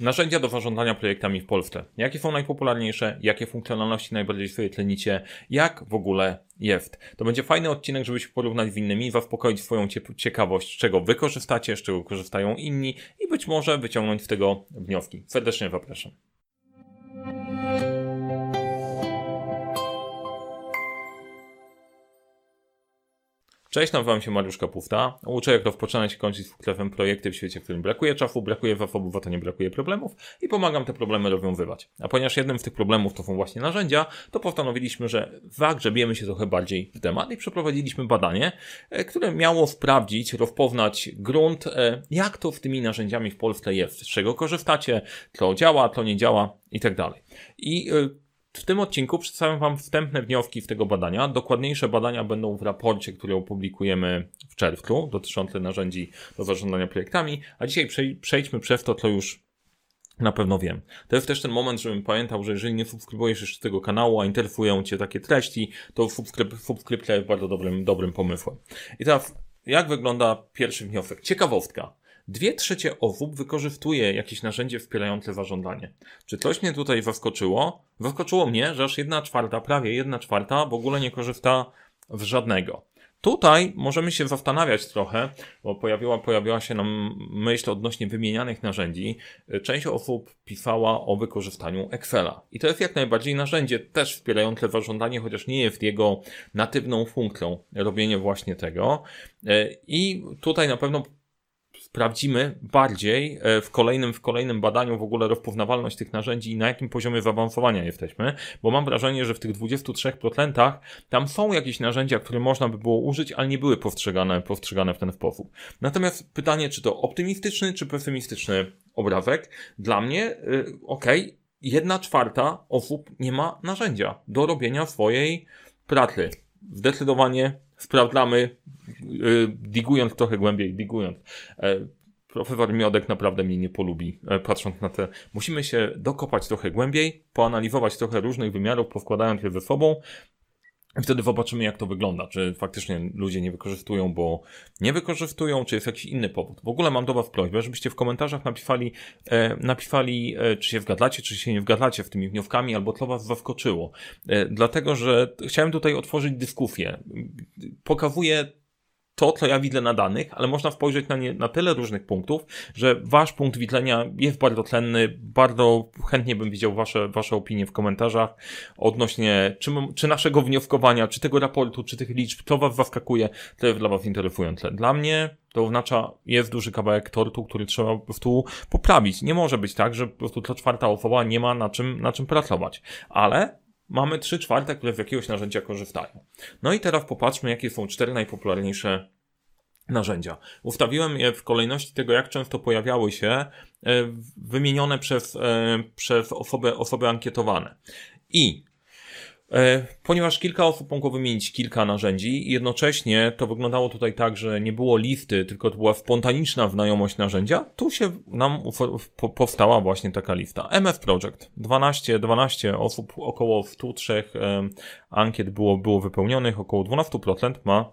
Narzędzia do zarządzania projektami w Polsce. Jakie są najpopularniejsze? Jakie funkcjonalności najbardziej sobie tlenicie? Jak w ogóle jest? To będzie fajny odcinek, żeby się porównać z innymi, zaspokoić swoją ciekawość, czego wy korzystacie, z czego korzystają inni i być może wyciągnąć z tego wnioski. Serdecznie zapraszam. Cześć, nazywam się Mariusz Kapufta. Uczę jak rozpoczynać i kończyć z fuklewem projekty w świecie, w którym brakuje czasu, brakuje zasobów, a to nie brakuje problemów i pomagam te problemy rozwiązywać. A ponieważ jednym z tych problemów to są właśnie narzędzia, to postanowiliśmy, że zagrzebiemy się trochę bardziej w temat i przeprowadziliśmy badanie, e, które miało sprawdzić, rozpoznać grunt, e, jak to z tymi narzędziami w Polsce jest, z czego korzystacie, co działa, co nie działa i tak dalej. I e, w tym odcinku przedstawiam Wam wstępne wnioski z tego badania. Dokładniejsze badania będą w raporcie, który opublikujemy w czerwcu, dotyczące narzędzi do zarządzania projektami, a dzisiaj przejdźmy przez to, co już na pewno wiem. To jest też ten moment, żebym pamiętał, że jeżeli nie subskrybujesz jeszcze tego kanału, a interesują Cię takie treści, to subskryp subskrypcja jest bardzo dobrym, dobrym pomysłem. I teraz, jak wygląda pierwszy wniosek? Ciekawostka. Dwie trzecie osób wykorzystuje jakieś narzędzie wspierające zażądanie. Czy coś mnie tutaj zaskoczyło? Zaskoczyło mnie, że aż jedna czwarta, prawie jedna czwarta w ogóle nie korzysta z żadnego. Tutaj możemy się zastanawiać trochę, bo pojawiła, pojawiła się nam myśl odnośnie wymienianych narzędzi. Część osób pisała o wykorzystaniu Excela. I to jest jak najbardziej narzędzie też wspierające zażądanie, chociaż nie jest jego natywną funkcją robienie właśnie tego. I tutaj na pewno sprawdzimy bardziej e, w kolejnym, w kolejnym badaniu w ogóle rozpoznawalność tych narzędzi i na jakim poziomie zaawansowania jesteśmy, bo mam wrażenie, że w tych 23% tam są jakieś narzędzia, które można by było użyć, ale nie były postrzegane, postrzegane w ten sposób. Natomiast pytanie, czy to optymistyczny, czy pesymistyczny obrazek? Dla mnie, yy, okej, okay, jedna czwarta osób nie ma narzędzia do robienia swojej pracy. Zdecydowanie sprawdzamy, digując trochę głębiej, digując. Yy, profesor Miodek naprawdę mnie nie polubi, yy, patrząc na te. Musimy się dokopać trochę głębiej, poanalizować trochę różnych wymiarów, powkładając je ze sobą, i wtedy zobaczymy, jak to wygląda. Czy faktycznie ludzie nie wykorzystują, bo nie wykorzystują, czy jest jakiś inny powód. W ogóle mam do Was prośbę, żebyście w komentarzach napisali, e, napisali e, czy się wgadlacie, czy się nie wgadlacie w tymi wnioskami, albo co Was zaskoczyło. E, dlatego, że chciałem tutaj otworzyć dyskusję. Pokazuję to, co ja widzę na danych, ale można spojrzeć na nie na tyle różnych punktów, że wasz punkt widzenia jest bardzo cenny. Bardzo chętnie bym widział wasze, wasze opinie w komentarzach odnośnie czy, czy naszego wnioskowania, czy tego raportu, czy tych liczb, co was zaskakuje, to jest dla was interesujące. Dla mnie to oznacza, jest duży kawałek tortu, który trzeba po prostu poprawić. Nie może być tak, że po prostu ta czwarta osoba nie ma na czym, na czym pracować. Ale mamy 3 czwarte, które z jakiegoś narzędzia korzystają. No i teraz popatrzmy, jakie są cztery najpopularniejsze narzędzia. Ustawiłem je w kolejności tego, jak często pojawiały się e, wymienione przez, e, przez osoby, osoby ankietowane. I ponieważ kilka osób mogło wymienić kilka narzędzi, jednocześnie to wyglądało tutaj tak, że nie było listy, tylko to była spontaniczna znajomość narzędzia, tu się nam powstała właśnie taka lista. MF Project. 12, 12 osób, około 103 ankiet było, było wypełnionych, około 12% ma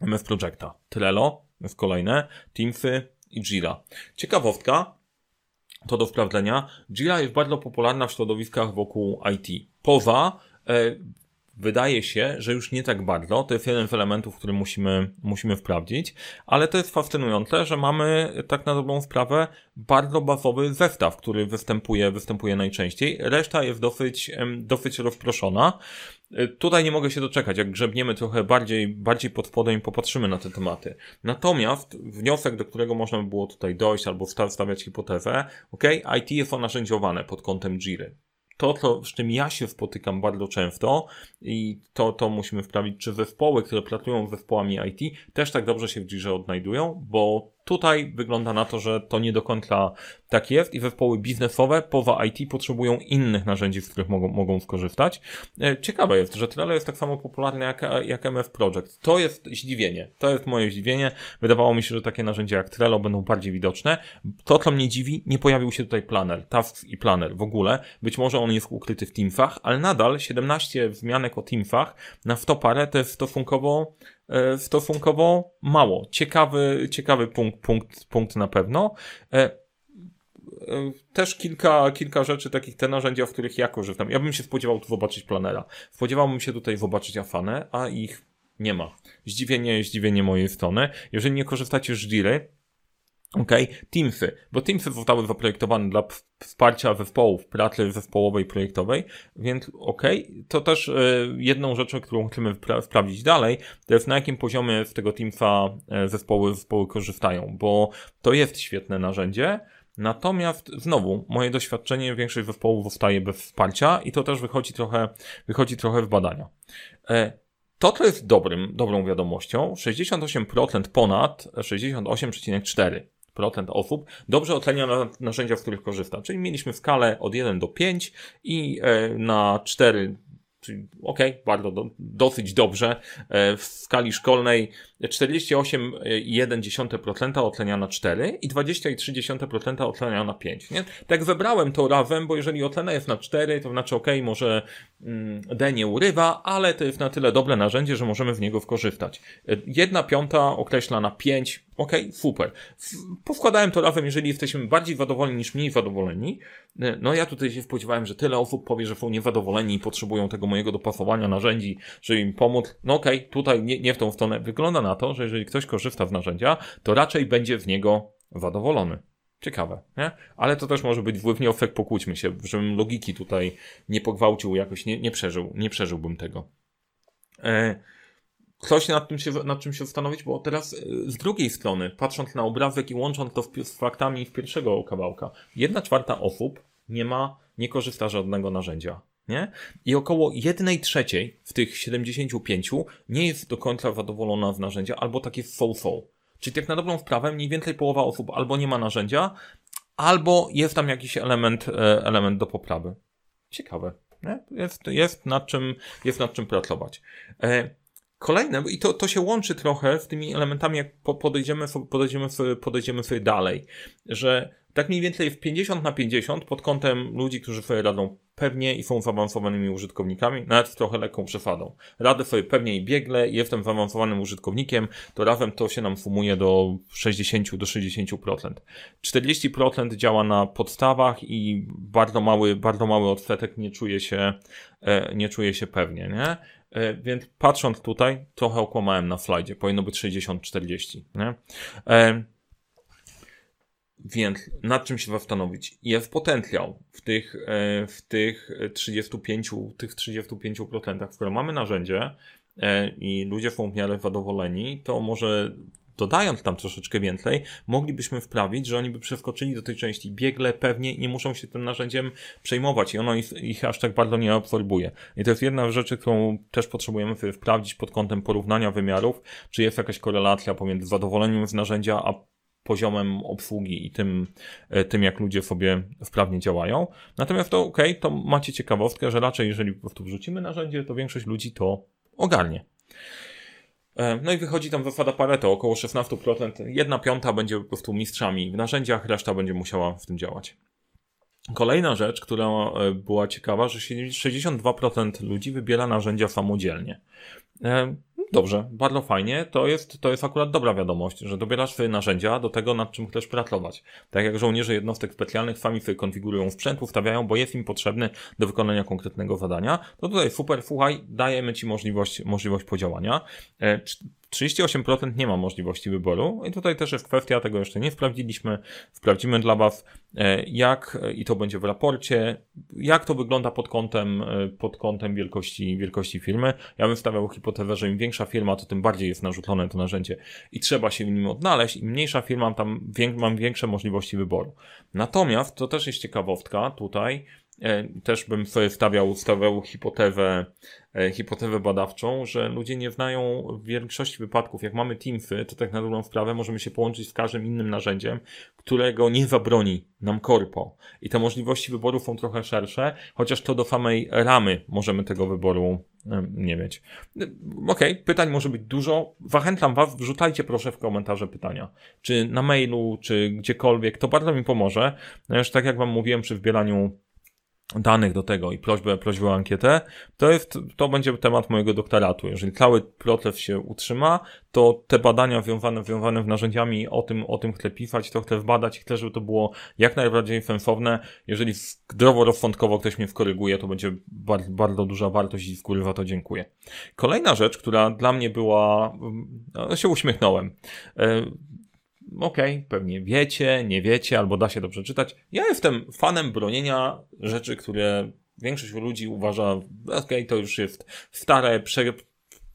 MF Projecta. Trello jest kolejne, Teamsy i Jira. Ciekawostka, to do sprawdzenia. Jira jest bardzo popularna w środowiskach wokół IT. Poza E, wydaje się, że już nie tak bardzo. To jest jeden z elementów, który musimy, musimy wprawdzić, ale to jest fascynujące, że mamy tak na dobrą sprawę bardzo bazowy zestaw, który występuje, występuje najczęściej. Reszta jest dosyć, dosyć rozproszona. E, tutaj nie mogę się doczekać, jak grzebniemy trochę bardziej, bardziej pod spodem i popatrzymy na te tematy. Natomiast wniosek, do którego można by było tutaj dojść albo stawiać hipotezę, ok, IT jest narzędziowane pod kątem Jiry to, to, z czym ja się spotykam bardzo często i to, to musimy wprawić, czy zespoły, które pracują z zespołami IT, też tak dobrze się w Jirze odnajdują, bo Tutaj wygląda na to, że to nie do końca tak jest i zespoły biznesowe poza IT potrzebują innych narzędzi, z których mogą, mogą skorzystać. E, ciekawe jest, że Trello jest tak samo popularne jak, jak MF Project. To jest zdziwienie. To jest moje zdziwienie. Wydawało mi się, że takie narzędzia jak Trello będą bardziej widoczne. To, co mnie dziwi, nie pojawił się tutaj Planner, Tasks i Planner w ogóle. Być może on jest ukryty w Teamsach, ale nadal 17 wzmianek o Teamsach na 100 parę to jest stosunkowo E, stosunkowo mało. Ciekawy, ciekawy punkt, punkt, punkt na pewno. E, też kilka, kilka rzeczy, takich te narzędzia, w których ja korzystam. Ja bym się spodziewał tu zobaczyć planera. Spodziewałbym się tutaj zobaczyć Afanę, a ich nie ma. Zdziwienie, zdziwienie mojej strony. Jeżeli nie korzystacie z Jiry, OK, Teamsy, bo Teamsy zostały zaprojektowane dla wsparcia zespołów, pracy zespołowej, projektowej, więc OK, to też y, jedną rzeczą, którą chcemy sprawdzić dalej, to jest na jakim poziomie z tego Teamsa y, zespoły, zespoły korzystają, bo to jest świetne narzędzie, Natomiast znowu, moje doświadczenie, większość zespołów zostaje bez wsparcia i to też wychodzi trochę, wychodzi trochę w badania. E, to, co jest dobrym, dobrą wiadomością, 68% ponad 68,4% osób dobrze ocenia narzędzia, z których korzysta. Czyli mieliśmy skalę od 1 do 5 i e, na 4 czyli ok, bardzo do, dosyć dobrze. E, w skali szkolnej 48,1% ocenia na 4 i 20,3% ocenia na 5. Nie? Tak wybrałem to razem, bo jeżeli ocena jest na 4, to znaczy ok, może mm, D nie urywa, ale to jest na tyle dobre narzędzie, że możemy w niego skorzystać. E, jedna piąta określa na 5, ok, super. Powkładałem to razem, jeżeli jesteśmy bardziej zadowoleni niż mniej zadowoleni. E, no ja tutaj się spodziewałem, że tyle osób powie, że są niezadowoleni i potrzebują tego mojego dopasowania narzędzi, żeby im pomóc. No ok, tutaj nie, nie w tą stronę. Wygląda na to, że jeżeli ktoś korzysta z narzędzia, to raczej będzie w niego zadowolony. Ciekawe, nie? Ale to też może być wpływ wniosek, pokłóćmy się, żebym logiki tutaj nie pogwałcił, jakoś nie, nie przeżył, nie przeżyłbym tego. E, coś nad, tym się, nad czym się zastanowić, bo teraz e, z drugiej strony, patrząc na obrazek i łącząc to z faktami z pierwszego kawałka, jedna czwarta osób nie ma, nie korzysta z żadnego narzędzia nie? I około jednej trzeciej w tych 75 nie jest do końca zadowolona z narzędzia, albo takie so-so. Czyli tak na dobrą sprawę mniej więcej połowa osób albo nie ma narzędzia, albo jest tam jakiś element, e, element do poprawy. Ciekawe. Nie? Jest, jest, nad czym, jest nad czym pracować. Kolejne, i to, to się łączy trochę z tymi elementami, jak podejdziemy, podejdziemy, podejdziemy sobie dalej, że tak mniej więcej w 50 na 50 pod kątem ludzi, którzy sobie radzą pewnie i są zaawansowanymi użytkownikami, nawet z trochę lekką przesadą. Radzę sobie pewnie i biegle, jestem zaawansowanym użytkownikiem, to razem to się nam sumuje do 60 do 60%. 40% działa na podstawach i bardzo mały, bardzo mały odsetek nie czuje się, e, nie czuje się pewnie, nie? E, więc patrząc tutaj, trochę okłamałem na slajdzie, powinno być 60-40, nie? E, więc nad czym się zastanowić? Jest potencjał w tych, e, w tych 35, tych 35%, w których mamy narzędzie i ludzie są w miarę zadowoleni, to może dodając tam troszeczkę więcej, moglibyśmy wprawić, że oni by przeskoczyli do tej części biegle, pewnie nie muszą się tym narzędziem przejmować i ono ich, ich aż tak bardzo nie absorbuje. I to jest jedna z rzeczy, którą też potrzebujemy sobie sprawdzić pod kątem porównania wymiarów, czy jest jakaś korelacja pomiędzy zadowoleniem z narzędzia, a poziomem obsługi i tym, e, tym jak ludzie sobie wprawnie działają. Natomiast to ok, to macie ciekawostkę, że raczej jeżeli po prostu wrzucimy narzędzie, to większość ludzi to ogarnie. E, no i wychodzi tam zasada Pareto, około 16%. Jedna piąta będzie po prostu mistrzami w narzędziach, reszta będzie musiała w tym działać. Kolejna rzecz, która e, była ciekawa, że 62% ludzi wybiera narzędzia samodzielnie. Dobrze, bardzo fajnie. To jest, to jest akurat dobra wiadomość, że dobierasz swoje narzędzia do tego, nad czym chcesz pracować. Tak jak żołnierze jednostek specjalnych sami sobie konfigurują sprzęt, ustawiają, bo jest im potrzebny do wykonania konkretnego zadania, to tutaj super, słuchaj, dajemy Ci możliwość, możliwość podziałania. E, 38% nie ma możliwości wyboru i tutaj też jest kwestia, tego jeszcze nie sprawdziliśmy, sprawdzimy dla Was, e, jak i to będzie w raporcie, jak to wygląda pod kątem, e, pod kątem wielkości, wielkości firmy. Ja bym stawiał hipotezę, że im większa firma, to tym bardziej jest narzucone to narzędzie i trzeba się w nim odnaleźć, im mniejsza firma, tam mam większe możliwości wyboru. Natomiast, to też jest ciekawostka tutaj, też bym sobie stawiał, stawiał hipotezę, e, hipotezę badawczą, że ludzie nie znają w większości wypadków, jak mamy Teamsy, to tak na dobrą sprawę możemy się połączyć z każdym innym narzędziem, którego nie zabroni nam korpo. I te możliwości wyboru są trochę szersze, chociaż to do samej ramy możemy tego wyboru nie mieć. Okej, okay, pytań może być dużo. Zachęcam Was, wrzucajcie proszę w komentarze pytania. Czy na mailu, czy gdziekolwiek. To bardzo mi pomoże. No już tak jak Wam mówiłem przy wbieraniu danych do tego i prośbę, prośbę o ankietę, to jest, to będzie temat mojego doktoratu. Jeżeli cały proces się utrzyma, to te badania wiązane, wiązane z narzędziami, o tym, o tym chcę pisać, to chcę wbadać, chcę, żeby to było jak najbardziej sensowne. Jeżeli zdroworozsądkowo ktoś mnie wkoryguje, to będzie bardzo, bardzo duża wartość i z góry za to dziękuję. Kolejna rzecz, która dla mnie była, no, się uśmiechnąłem. Okej, okay, pewnie wiecie, nie wiecie, albo da się to przeczytać. Ja jestem fanem bronienia rzeczy, które większość ludzi uważa, okej, okay, to już jest stare, prze,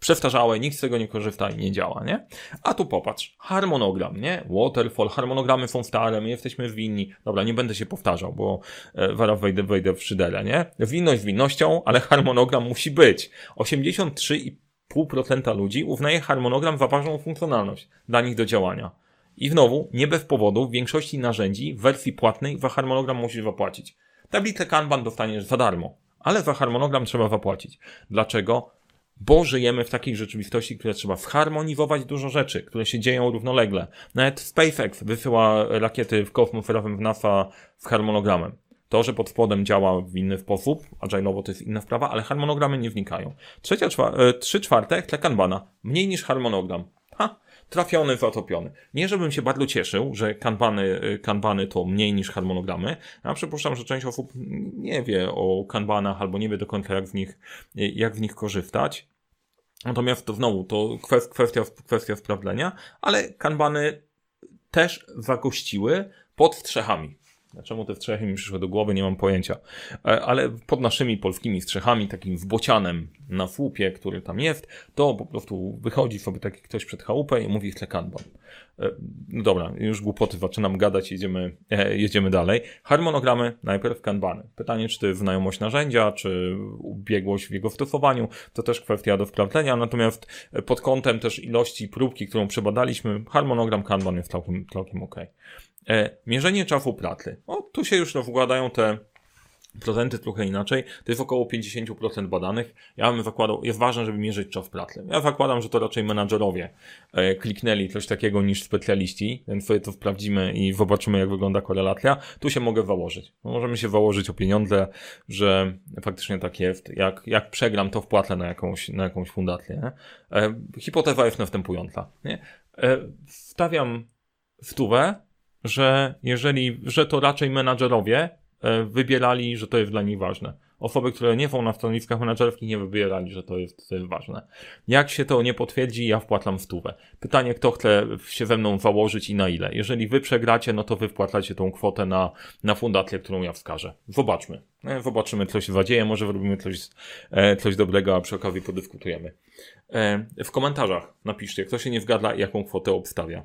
przestarzałe, nikt z tego nie korzysta i nie działa, nie? A tu popatrz, harmonogram, nie? Waterfall, harmonogramy są stare, my jesteśmy winni. Dobra, nie będę się powtarzał, bo e, zaraz wejdę, wejdę w szyderę, nie? Winność winnością, ale harmonogram musi być. 83,5% ludzi uznaje harmonogram za ważną funkcjonalność dla nich do działania. I znowu, nie bez powodu, w większości narzędzi w wersji płatnej za harmonogram musisz zapłacić. Tablicę Kanban dostaniesz za darmo, ale za harmonogram trzeba zapłacić. Dlaczego? Bo żyjemy w takiej rzeczywistości, które trzeba zharmonizować dużo rzeczy, które się dzieją równolegle. Nawet SpaceX wysyła rakiety w kosmos razem w NASA z harmonogramem. To, że pod spodem działa w inny sposób, agile'owo to jest inna sprawa, ale harmonogramy nie wnikają. Trzecia, czwa, e, trzy czwarte tle kanbana. Mniej niż harmonogram. Ha, trafiony, zatopiony. Nie, żebym się bardzo cieszył, że kanbany, kanbany to mniej niż harmonogramy. Ja przypuszczam, że część osób nie wie o kanbanach albo nie wie do końca, jak w nich, jak w nich korzystać. Natomiast to znowu, to kwestia, kwestia sprawdzenia, ale kanbany też zagościły pod strzechami. Czemu te strzechy mi przyszły do głowy, nie mam pojęcia. E, ale pod naszymi polskimi strzechami, takim wbocianem na słupie, który tam jest, to po prostu wychodzi sobie taki ktoś przed chałupę i mówi chce kanban. E, no dobra, już głupoty zaczynam gadać, jedziemy, e, jedziemy dalej. Harmonogramy, najpierw kanbany. Pytanie, czy to jest znajomość narzędzia, czy ubiegłość w jego stosowaniu, to też kwestia do sprawdzenia, natomiast pod kątem też ilości próbki, którą przebadaliśmy, harmonogram kanban jest całkiem, całkiem ok. E, mierzenie czasu pratly. O, tu się już wkładają te procenty trochę inaczej. To jest około 50% badanych. Ja bym zakładał, jest ważne, żeby mierzyć czas pratly. Ja zakładam, że to raczej menadżerowie e, kliknęli coś takiego niż specjaliści, więc sobie to sprawdzimy i zobaczymy, jak wygląda korelacja. Tu się mogę założyć. No, możemy się założyć o pieniądze, że faktycznie tak jest. Jak, jak przegram, to wpłacę na jakąś, na jakąś fundację. E, hipoteza jest następująca. Nie? E, wstawiam stówę, że jeżeli, że to raczej menadżerowie e, wybierali, że to jest dla nich ważne. Osoby, które nie są na stanowiskach menadżerskich nie wybierali, że to jest, ważne. Jak się to nie potwierdzi, ja wpłacam stówę. Pytanie, kto chce się ze mną założyć i na ile. Jeżeli wy przegracie, no to wy wpłacacie tą kwotę na, na fundację, którą ja wskażę. Zobaczmy. E, zobaczymy, co się zadzieje. Może zrobimy coś, e, coś dobrego, a przy okazji podyskutujemy. W komentarzach napiszcie, kto się nie zgadza, jaką kwotę obstawia.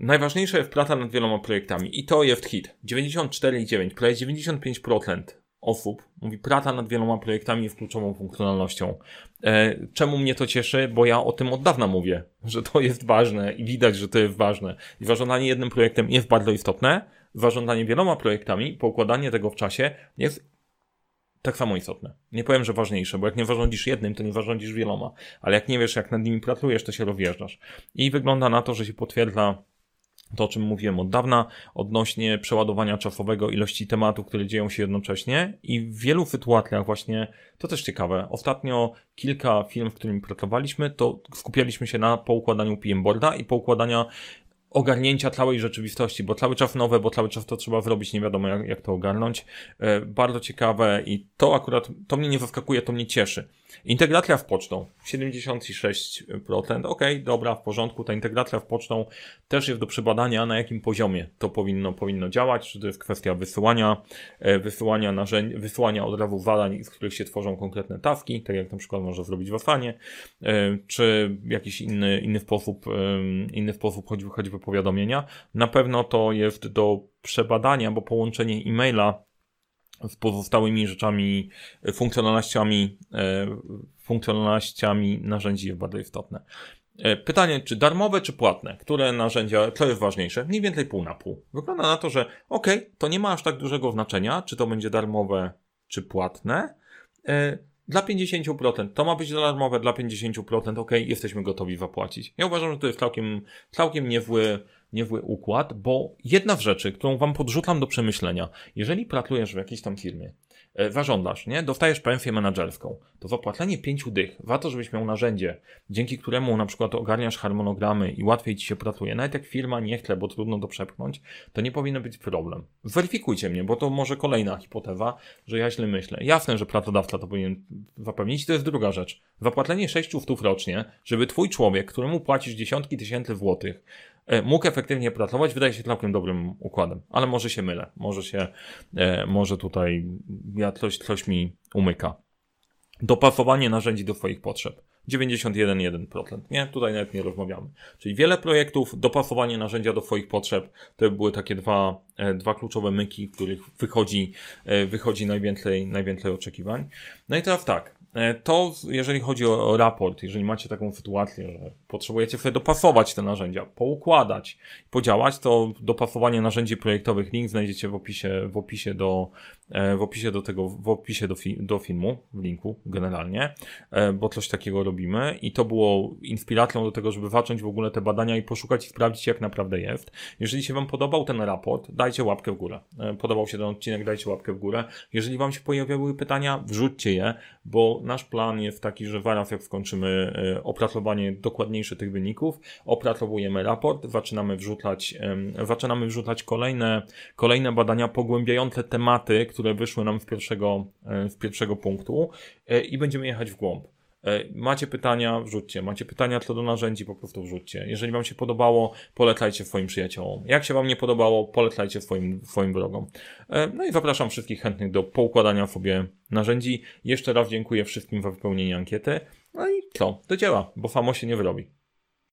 Najważniejsza jest praca nad wieloma projektami i to jest hit. 94,9, prawie 95% osób mówi praca nad wieloma projektami jest kluczową funkcjonalnością. E, czemu mnie to cieszy? Bo ja o tym od dawna mówię, że to jest ważne i widać, że to jest ważne. I zarządzanie jednym projektem jest bardzo istotne. Zarządzanie wieloma projektami, poukładanie tego w czasie jest tak samo istotne. Nie powiem, że ważniejsze, bo jak nie zarządzisz jednym, to nie zarządzisz wieloma. Ale jak nie wiesz, jak nad nimi pracujesz, to się rozjeżdżasz. I wygląda na to, że się potwierdza to, o czym mówiłem od dawna, odnośnie przeładowania czasowego ilości tematów, które dzieją się jednocześnie i w wielu sytuacjach właśnie, to też ciekawe, ostatnio kilka film, w którym pracowaliśmy, to skupialiśmy się na poukładaniu PM boarda i poukładania ogarnięcia całej rzeczywistości, bo cały czas nowe, bo cały czas to trzeba zrobić, nie wiadomo jak, jak to ogarnąć. E, bardzo ciekawe i to akurat, to mnie nie zaskakuje, to mnie cieszy. Integracja w pocztą 76%. Ok, dobra, w porządku. Ta integracja w pocztą też jest do przebadania, na jakim poziomie to powinno, powinno działać. Czy to jest kwestia wysyłania, e, wysyłania narzędzi, wysyłania od razu zadań, z których się tworzą konkretne tawki, tak jak na przykład można zrobić w Asanie, e, czy jakiś inny, inny sposób, inny sposób choćby, choćby powiadomienia. Na pewno to jest do przebadania, bo połączenie e-maila z pozostałymi rzeczami, e, funkcjonalnościami, e, funkcjonalnościami narzędzi jest bardzo istotne. E, pytanie, czy darmowe, czy płatne? Które narzędzia, co jest ważniejsze? Mniej więcej pół na pół. Wygląda na to, że ok, to nie ma aż tak dużego znaczenia, czy to będzie darmowe, czy płatne. Dla 50% to ma być darmowe, dla 50% ok, jesteśmy gotowi zapłacić. Ja uważam, że to jest całkiem, całkiem niezły, niezły układ, bo jedna z rzeczy, którą wam podrzucam do przemyślenia, jeżeli pracujesz w jakiejś tam firmie, zażądasz, nie? Dostajesz pensję menedżerską, to zapłacenie pięciu dych, warto, żebyś miał narzędzie, dzięki któremu na przykład ogarniasz harmonogramy i łatwiej ci się pracuje, nawet jak firma nie chce, bo trudno to przepchnąć, to nie powinno być problem. Zweryfikujcie mnie, bo to może kolejna hipoteza, że ja źle myślę. Jasne, że pracodawca to powinien zapewnić, to jest druga rzecz. Zapłacenie 6 stów rocznie, żeby twój człowiek, któremu płacisz dziesiątki tysięcy złotych, e, mógł efektywnie pracować, wydaje się całkiem dobrym układem. Ale może się mylę. Może się, e, może tutaj ja coś, coś mi umyka. Dopasowanie narzędzi do Twoich potrzeb. 91,1%. Nie, tutaj nawet nie rozmawiamy. Czyli wiele projektów, dopasowanie narzędzia do Twoich potrzeb. To były takie dwa, e, dwa kluczowe myki, w których wychodzi, e, wychodzi najwięcej, najwięcej oczekiwań. No i teraz tak. E, to, jeżeli chodzi o, raport, jeżeli macie taką sytuację, że potrzebujecie sobie dopasować te narzędzia, poukładać, podziałać, to dopasowanie narzędzi projektowych link znajdziecie w opisie, w opisie do, e, w opisie do tego, w opisie do, fi, do filmu, w linku generalnie, e, bo coś takiego robimy i to było inspiracją do tego, żeby zacząć w ogóle te badania i poszukać i sprawdzić, jak naprawdę jest. Jeżeli się Wam podobał ten raport, dajcie łapkę w górę. Podobał się ten odcinek, dajcie łapkę w górę. Jeżeli Wam się pojawiały pytania, wrzućcie je, bo nasz plan jest taki, że zaraz jak skończymy opracowanie dokładniejsze tych wyników, opracowujemy raport, zaczynamy wrzucać, zaczynamy wrzucać kolejne, kolejne badania pogłębiające tematy, które wyszły nam z pierwszego, z pierwszego punktu e, i będziemy jechać w głąb. E, macie pytania, wrzućcie. Macie pytania co do narzędzi, po prostu wrzućcie. Jeżeli Wam się podobało, polecajcie swoim przyjaciołom. Jak się Wam nie podobało, polecajcie swoim, swoim wrogom. E, no i zapraszam wszystkich chętnych do poukładania sobie narzędzi. Jeszcze raz dziękuję wszystkim za wypełnienie ankiety. No i co? Do dzieła, bo famo się nie wyrobi.